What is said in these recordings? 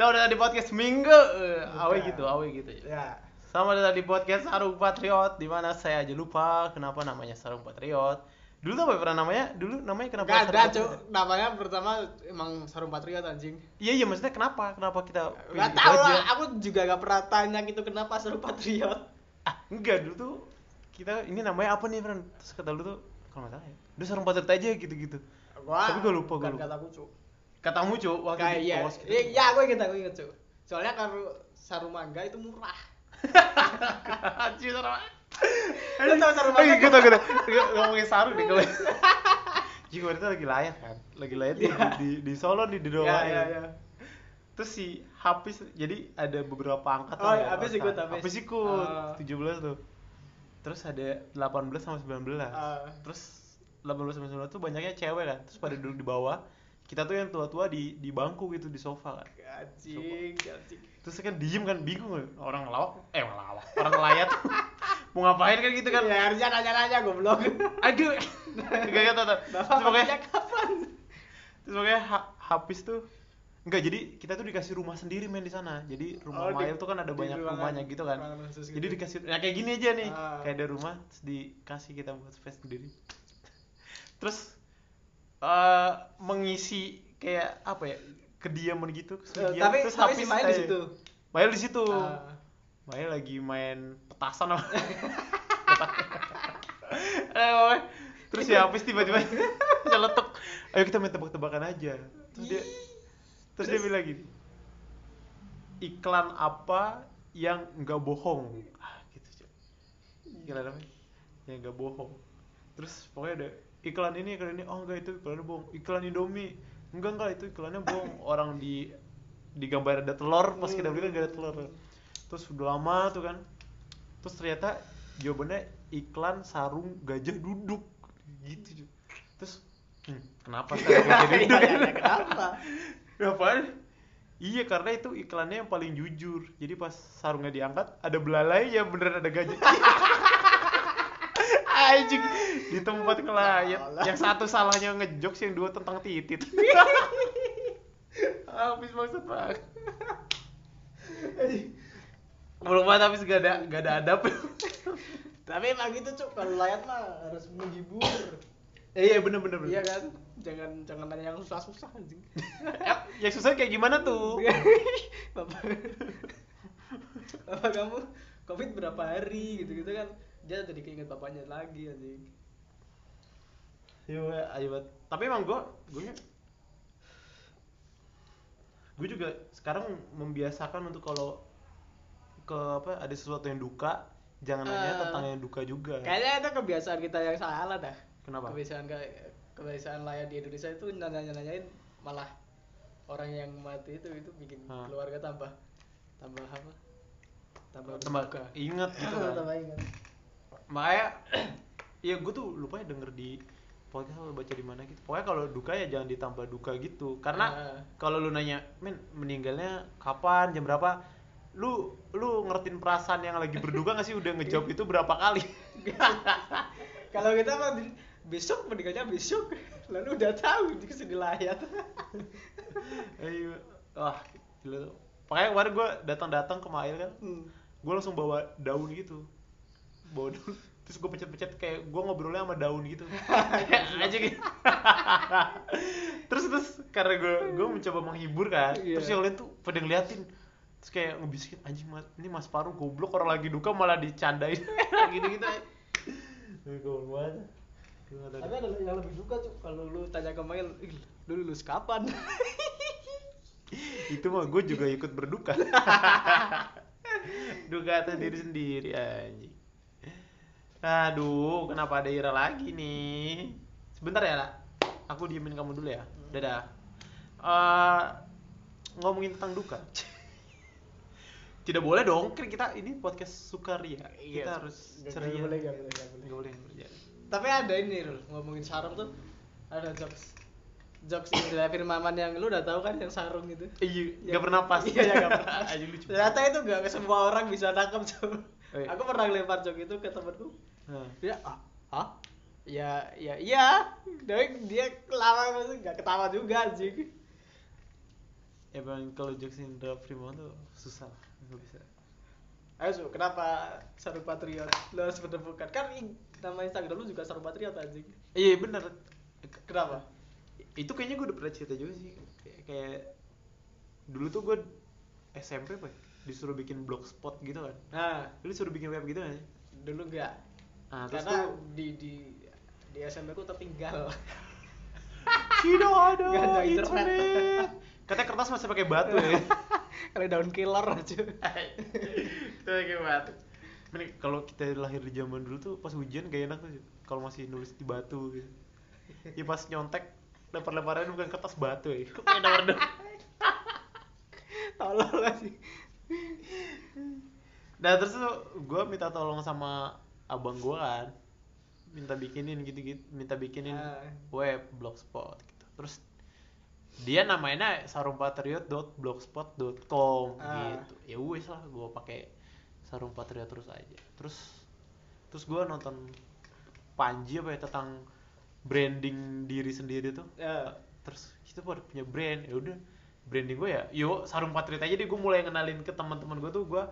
Selamat datang di podcast Minggu. Eh, Awe gitu, awe gitu. Ya. Selamat datang di podcast Sarung Patriot di mana saya aja lupa kenapa namanya Sarung Patriot. Dulu tuh apa ya pernah namanya? Dulu namanya kenapa? Gak ada. Patriot? Namanya pertama emang Sarung Patriot anjing. Iya iya maksudnya kenapa? Kenapa kita Gak gitu tau lah, aku juga gak pernah tanya gitu kenapa Sarung Patriot. Ah, enggak dulu tuh kita ini namanya apa nih, Fran? Terus kata lu tuh kalau nggak salah ya. Udah Sarung Patriot aja gitu-gitu. Gua, Tapi gua lupa, bukan lupa. kataku, Cuk. Katamu, Cuk, waktu Kayak di iya, gitu. iya, iya, aku inget, aku inget, Cuk. Soalnya kalau sarung mangga itu murah. Anjir, sarung. Lu tau sarung Oh, mangga? iya, gue gue tau. Nggak- Ngomongin sarung nih kalau kemarin tuh lagi layat kan Lagi layat di, Iya. di, di Solo di Ya, Doa ya, ya. Terus si Hafiz Jadi ada beberapa angkatan Oh, ya, Hafiz ikut. Hafiz. Ikut Ah. 17 tuh Terus ada 18 sama 19 Ah. Terus 18 sama 19 tuh banyaknya cewek kan Terus pada duduk di bawah Kita tuh yang tua-tua di, di bangku gitu di sofa kan. Anjing, anjing. Terus kan diem kan bingung orang ngelawak eh ngelawak orang ngelayat. Mau ngapain kan gitu kan? Ya harusnya nanya-nanya goblok. aduh. Gak gak tau terus pokoknya kapan? terus pokoknya ha habis tuh enggak jadi kita tuh dikasih rumah sendiri main di sana. Jadi rumah Oh, Mail tuh kan ada banyak ruangan- rumahnya gitu kan. khusus jadi gitu. dikasih ya kayak gini aja nih. Ah. kayak ada rumah terus dikasih kita buat space sendiri. Terus eh mengisi kayak apa ya kediaman gitu Eh, kesunyian tapi terus tapi si main di situ. Mail di situ. Ah. Mail lagi main petasan apa? Eh, terus ya habis tiba-tiba nyeletuk. Ayo kita main tebak-tebakan aja. Terus dia terus dia bilang gini iklan apa yang nggak bohong? Ah, gitu iklan apa? Yang nggak bohong. Terus pokoknya ada iklan ini iklan ini. Oh enggak itu iklannya bohong. Iklan Indomie. Enggak enggak itu iklannya bohong. Orang di di gambar ada telur pas kita beli kan gak ada telur. Terus udah lama tuh kan. Terus ternyata jawabannya iklan sarung gajah duduk. Gitu terus hmm, kenapa sarung gajah Iya, duduk? iya, iya, kenapa? Apaan? Iya karena itu iklannya yang paling jujur. Jadi pas sarungnya diangkat ada belalai ya beneran ada gajah. Anjing di tempat ngelayat. Yang satu salahnya ngejokes yang dua tentang titit. Habis maksud banget. Belum banget habis gak ada gak ada adab. Tapi emang gitu cuk, kalau layat mah harus menghibur. Eh, iya bener bener bener. Iya kan? Jangan jangan nanya yang susah-susah anjing. yang susah kayak gimana tuh? Bapak. Bapak kamu Covid berapa hari gitu-gitu kan. Dia jadi keinget bapaknya lagi anjing. Iya, ayo banget. Tapi emang gue, gue gue juga sekarang membiasakan untuk kalau ke apa ada sesuatu yang duka jangan nanya Ah. tentang yang duka juga. Kayaknya itu kebiasaan kita yang salah dah. Kenapa? Kebiasaan kebiasaan layar di Indonesia itu nanya-nanyain malah orang yang mati itu itu bikin Ah. keluarga tambah tambah apa? Tambah Tambah berduka. ingat gitu kan. tambah ingat. Makanya ya gue tuh lupa ya denger di podcast atau baca di mana gitu. Pokoknya kalau duka ya jangan ditambah duka gitu. Karena Ah. kalau lu nanya, "Men, meninggalnya kapan? Jam berapa?" Lu lu ngertiin perasaan yang lagi berduka gak sih udah ngejawab itu berapa kali? Kalau kita mah besok meninggalnya besok, lalu udah tahu di ke sini layar. Ayo. Wah, gila tuh. Makanya kemarin gue datang-datang ke Mail kan, Hmm. gue langsung bawa daun gitu. Daun. Terus gue pencet-pencet kayak gue ngobrolnya sama daun gitu. aja gitu. terus terus karena gue gue mencoba menghibur kan. Iya. Terus yang lain tuh pada ngeliatin. Terus kayak ngebisikin anjing mas, ini Mas Paru goblok orang lagi duka malah dicandain gitu-gitu. Goblok banget. Gua nggak tahu Tapi ada yang lebih suka tuh kalau lu tanya ke Mail, "Ih, lu lulus kapan? itu mah gue juga ikut berduka duka atas diri sendiri anjing aduh kenapa ada Ira lagi nih sebentar ya lah aku diemin kamu dulu ya dadah Eh, ngomongin tentang duka tidak boleh dong kan kita ini podcast sukaria kita harus ceria nggak boleh, nggak boleh, nggak boleh. Nggak boleh berjalan. Tapi ada ini Rul, ngomongin sarung tuh ada jokes jokes Indra Firmaman yang lu udah tahu kan yang sarung itu. iya Yang- nggak pernah pas Iya, nggak pernah. Lucu Ternyata itu gak semua orang bisa nangkep tuh. Eh. Aku pernah lempar joke itu ke temenku. Nah. Dia ah, hah? Ya, ya, iya. Dia dia kelawa masih nggak ketawa juga anjing. emang kalau jokes Indra Primawan tuh susah nggak bisa Ayo Su, kenapa Saru Patriot? Lo harus menemukan kan nama Instagram lu juga Saru Patriot anjing. iya bener Kenapa? itu kayaknya gue udah pernah cerita juga sih kayak, kayak dulu tuh gue SMP apa ya, disuruh bikin blogspot gitu kan Nah, lu disuruh bikin web gitu kan dulu enggak. Nah terus Karena tuh di di di SMP ku tertinggal. tidak ada internet. internet katanya kertas masih pakai batu ya Kali daun killer aja. itu pakai batu kalau kita lahir di zaman dulu tuh pas ujian gak enak tuh kalau masih nulis di batu gitu. Ya pas nyontek lempar-lemparannya bukan kertas batu ya. Kok kayak daun Tolol lagi. Nah terus tuh gue minta tolong sama abang gue kan minta bikinin gitu-gitu minta bikinin Ah. web blogspot gitu terus dia namanya sarumpatriot.blogspot.com Ah. gitu ya wes lah gue pakai sarung patriot terus aja terus terus gue nonton Panji apa ya tentang branding diri sendiri tuh Ya. terus itu pada punya brand ya udah branding gue ya yuk sarung patriot aja deh gue mulai kenalin ke teman-teman gue tuh gue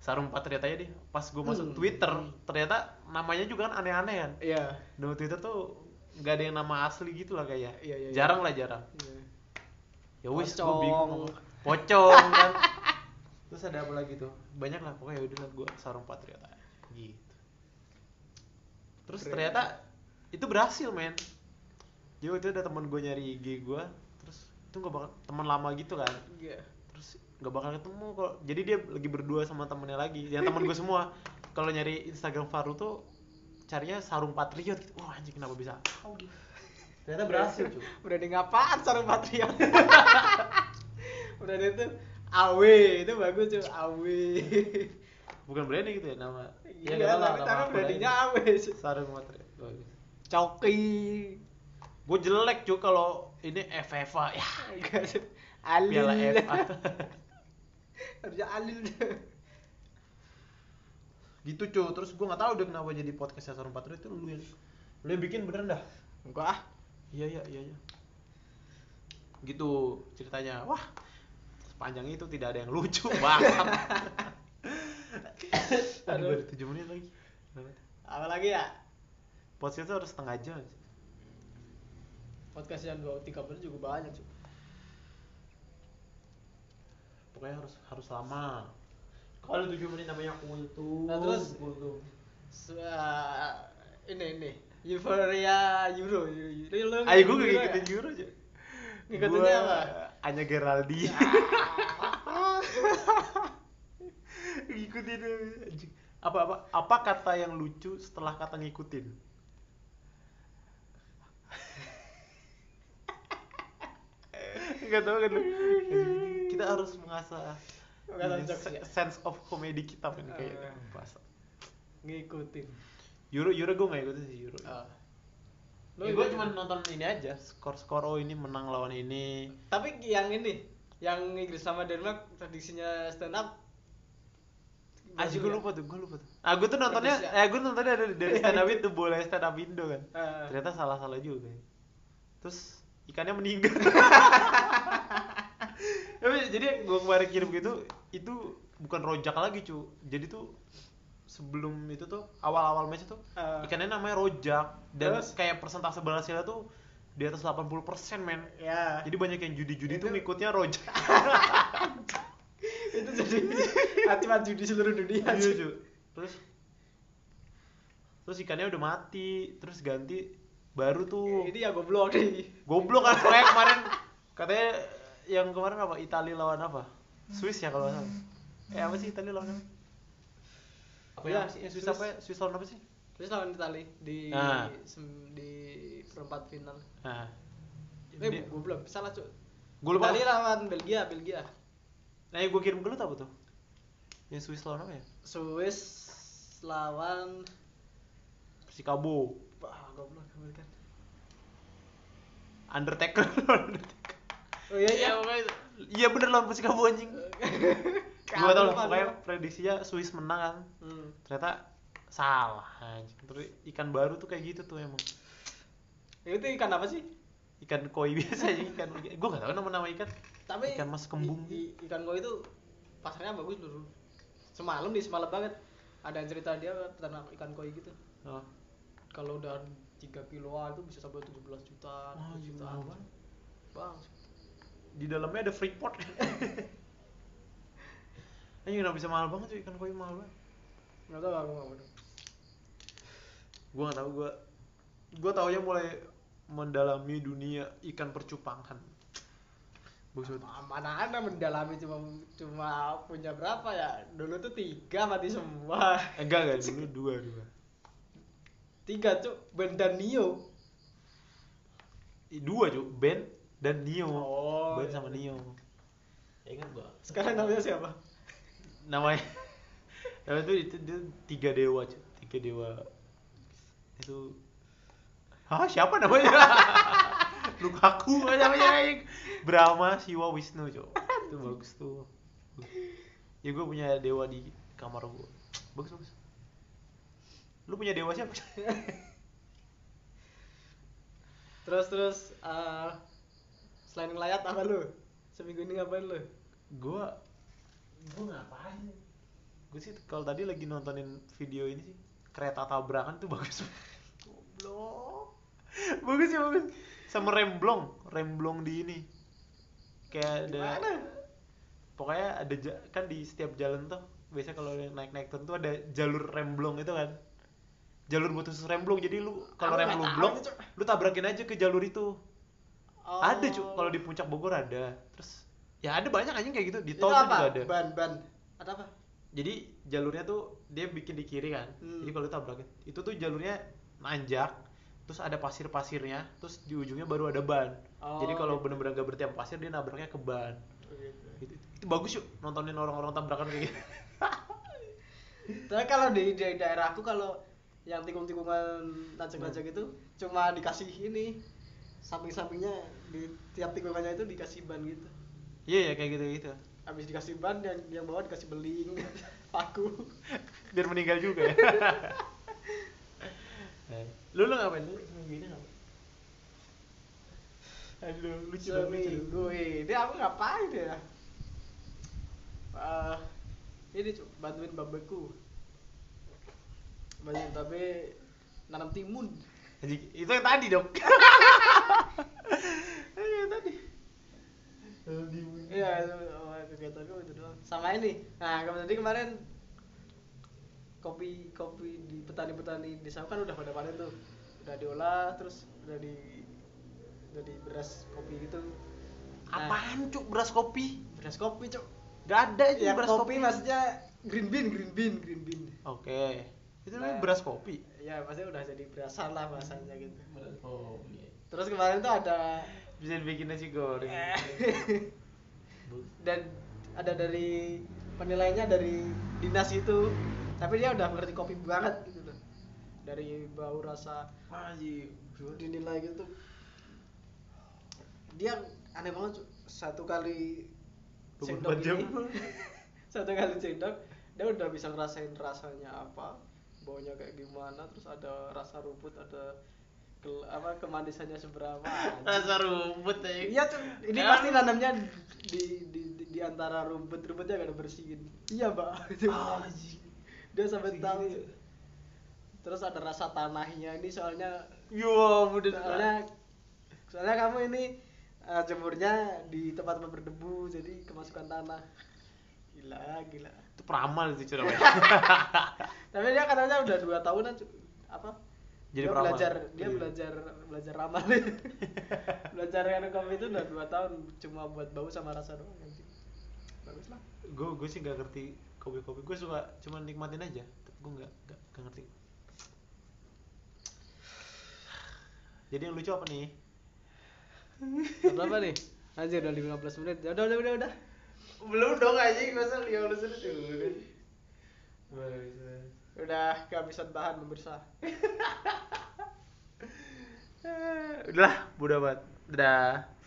sarung patriot aja deh pas gue masuk Hmm. Twitter ternyata namanya juga kan aneh-aneh kan Iya. nama Twitter tuh nggak ada yang nama asli gitu lah kayak Iya, iya, iya. jarang lah jarang Iya. ya wis gue Pocong. bingung pocong kan terus ada apa lagi tuh banyak lah pokoknya udah gue sarung patriot aja gitu terus Keren. ternyata itu berhasil men jadi waktu itu ada teman gue nyari IG gue terus itu nggak bakal teman lama gitu kan Iya. terus nggak bakal ketemu kok jadi dia lagi berdua sama temennya lagi yang temen gue semua kalau nyari Instagram Faru tuh carinya sarung patriot gitu wah anjing kenapa bisa ternyata berhasil cuy Branding apaan Saru Patriot? Branding itu AW itu bagus cuy AW. bukan branding gitu ya nama Iya, lah, tapi nama brandingnya aja. AW. cuy. sarung patriot bagus Coki. gue jelek cuy kalau ini FFA ya piala FA Harusnya Alil. gitu cuy terus gue nggak tahu deh kenapa jadi podcastnya sarung patriot itu lu yang lu yang bikin beneran dah Enggak ah. Iya iya iya iya. Gitu ceritanya. Wah. Sepanjang itu tidak ada yang lucu banget. Aduh. baru 7 menit lagi. Apa lagi ya? Podcast itu harus setengah jam. Podcast yang 2 3 menit juga banyak cuy. Pokoknya harus harus lama. Kalau 7 menit namanya kultum. Nah, terus- kultum. So, uh, ini ini Euphoria Euro. Euro. Ayo gue ngikutin ngikutin Euro aja. Ngikutinnya apa? Anya Geraldi. ngikutin anjing. Apa apa apa kata yang lucu setelah kata ngikutin? Gak tau kan lu Kita harus mengasah se- ya? sense of comedy kita kan kayak Ah. bahasa Ngikutin. Euro Euro gue gak ikutin sih Euro Ah. Lu gue cuma nonton ini aja skor-skor oh ini menang lawan ini Tapi yang ini, yang Inggris sama Denmark prediksinya stand up. Aji Bagus gue ya? lupa tuh, gue lupa tuh. Ah gue tuh nontonnya, eh gue nontonnya dari dari stand up itu boleh stand up Indo kan. Ah. Ternyata salah-salah juga. Terus ikannya meninggal. Jadi gue kemarin kirim gitu, itu bukan rojak lagi cu. Jadi tuh sebelum itu tuh awal-awal match tuh Ah. ikannya namanya rojak dan Terus? kayak persentase berhasilnya tuh di atas 80% men. Ya. Jadi banyak yang judi-judi tuh Itu- ngikutnya rojak. itu jadi hati judi seluruh dunia. Iya, cu. Terus terus ikannya udah mati, terus ganti baru tuh. Ini ya goblok nih. Goblok kan kemarin katanya yang kemarin apa? Italia lawan apa? Swiss ya kalau salah. Eh apa sih Italia lawan apa? Apa ya? sih? Swiss Swiss. apa ya? Swiss lawan apa sih? Terus lawan Itali di Ah. sem- di perempat final. Nah. Eh, Jadi, goblok, salah cuy. gue lupa. Itali lawan Belgia, Belgia. Nah, yang gue kirim ke lu apa tuh? Yang Swiss lawan apa ya? Swiss lawan Chicago. Wah, goblok goblok kan. Undertaker. Oh iya iya. pokoknya itu. Iya bener lawan Chicago anjing. Gua tau lah, pokoknya prediksinya Swiss menang kan. Hmm. Ternyata salah anjing. Terus ikan baru tuh kayak gitu tuh emang. Itu ikan apa sih? Ikan koi biasa aja ikan. Gua gak tahu nama-nama ikan. tapi Ikan mas kembung. i- i- ikan koi itu pasarnya bagus dulu semalam nih semalam banget ada yang cerita dia peternak ikan koi gitu oh. kalau udah 3 kiloan itu bisa sampai 17 juta Wah, 20 gila jutaan banget. bang di dalamnya ada freeport Ayo kenapa bisa mahal banget cuy ikan koi mahal banget. Nggak tahu aku mau Gua nggak tahu gua gua taunya mulai mendalami dunia ikan percupangan. Banget mana ada mendalami cuma cuma punya berapa ya? Dulu tuh tiga mati semua. Eh, enggak enggak. Dulu dua dua. Tiga cuk. Ben dan Nio. Dua cuy Ben dan Nio Oh, Ben iya. sama Nio ya ingat gua. Sekarang namanya siapa? Namanya namanya itu itu dia tiga dewa tiga dewa. Itu Hah? Siapa namanya? Lukaku namanya? Brahma Siwa Wisnu cuy itu bagus tuh. Ya gue punya dewa di kamar gue bagus bagus. Lu punya dewa siapa? Terus terus eh, selain ngelayat apa lu? Seminggu ini ngapain lu? Gue gue ngapain gue sih kalau tadi lagi nontonin video ini sih kereta tabrakan tuh bagus goblok. Bagus ya bagus. Sama remblong remblong di ini. Kayak ada Gimana? pokoknya ada kan di setiap jalan tuh biasanya kalau naik naik turun tuh ada jalur remblong itu kan. Jalur buat khusus remblong. Jadi lu kalau rem lu blong lu tabrakin aja ke jalur itu Oh. ada cuy kalau di puncak Bogor ada. Terus ya ada banyak anjing kayak gitu. Di tol tuh juga ada. Ban ban. Ada apa? Jadi jalurnya tuh dia bikin di kiri kan. Hmm. jadi kalau lu tabrakin itu tuh jalurnya nanjak terus ada pasir-pasirnya terus di ujungnya baru ada ban. Oh, jadi kalau gitu. bener-bener gak berhenti sama pasir dia nabraknya ke ban. Gitu. itu, itu bagus yuk nontonin orang-orang tabrakan kayak gitu. Tapi kalau di, di daerah aku kalau yang tikung-tikungan najak-najak Hmm. itu cuma dikasih ini samping-sampingnya di tiap tikungannya itu dikasih ban gitu. iya ya kayak gitu gitu Habis dikasih ban yang yang bawah dikasih beling, paku. biar meninggal juga ya lu lu ngapain lu seminggu ini ngapain aduh lucu dong. Seminggu ini aku ngapain ya? Eh, ini bantuin babeku. Bantuin babe nanam timun. Itu yang tadi dong Eh, yang tadi Iya, itu oh, kegiatanku itu doang. Sama ini. Nah, kemarin tadi kemarin kopi kopi di petani-petani desa kan udah pada panen tuh. Udah diolah terus udah di udah di beras kopi gitu. Nah, apaan cuk beras kopi beras kopi, Cuk. gak ada itu Ya beras kopi, maksudnya green bean, green bean, green bean. oke itu namanya Nah. beras kopi Ya, maksudnya udah jadi berasan lah bahasanya gitu. oh iya Terus kemarin tuh ada bisa dibikin nasi goreng. Dan ada dari penilainya dari dinas itu. Tapi dia udah ngerti kopi banget gitu loh. Dari bau rasa Anjing. dinilai gitu. Dia aneh banget satu kali 24 sendok ini satu kali sendok dia udah bisa ngerasain rasanya apa baunya kayak gimana terus ada rasa rumput ada ke, apa kemanisannya seberapa rasa rumput ya Iya tuh, ini Ya. pasti nanamnya di di di, di antara rumput-rumputnya gak ada bersihin. Iya, Mbak. Anjing. Dia sampai Segini tahu. Terus ada rasa tanahnya ini soalnya yo udah soalnya soalnya kamu ini eh, jemurnya di tempat-tempat berdebu jadi kemasukan tanah. Gila, gila. itu peramal itu cuy namanya Tapi dia katanya udah dua tahunan apa? Jadi dia peramal. belajar dia Iya. belajar belajar ramal. Belajar yang kopi itu udah dua tahun cuma buat bau sama rasa doang anjing. bagus lah. Gue gue sih gak ngerti kopi kopi gue suka cuma nikmatin aja tapi gue nggak nggak ngerti. Jadi yang lucu apa nih? Berapa nih? Anjir udah 15 menit. Ya udah udah udah udah. Belum dong anjing. Masa lima belas menit udah kehabisan bahan pemirsa. Udahlah udah banget dadah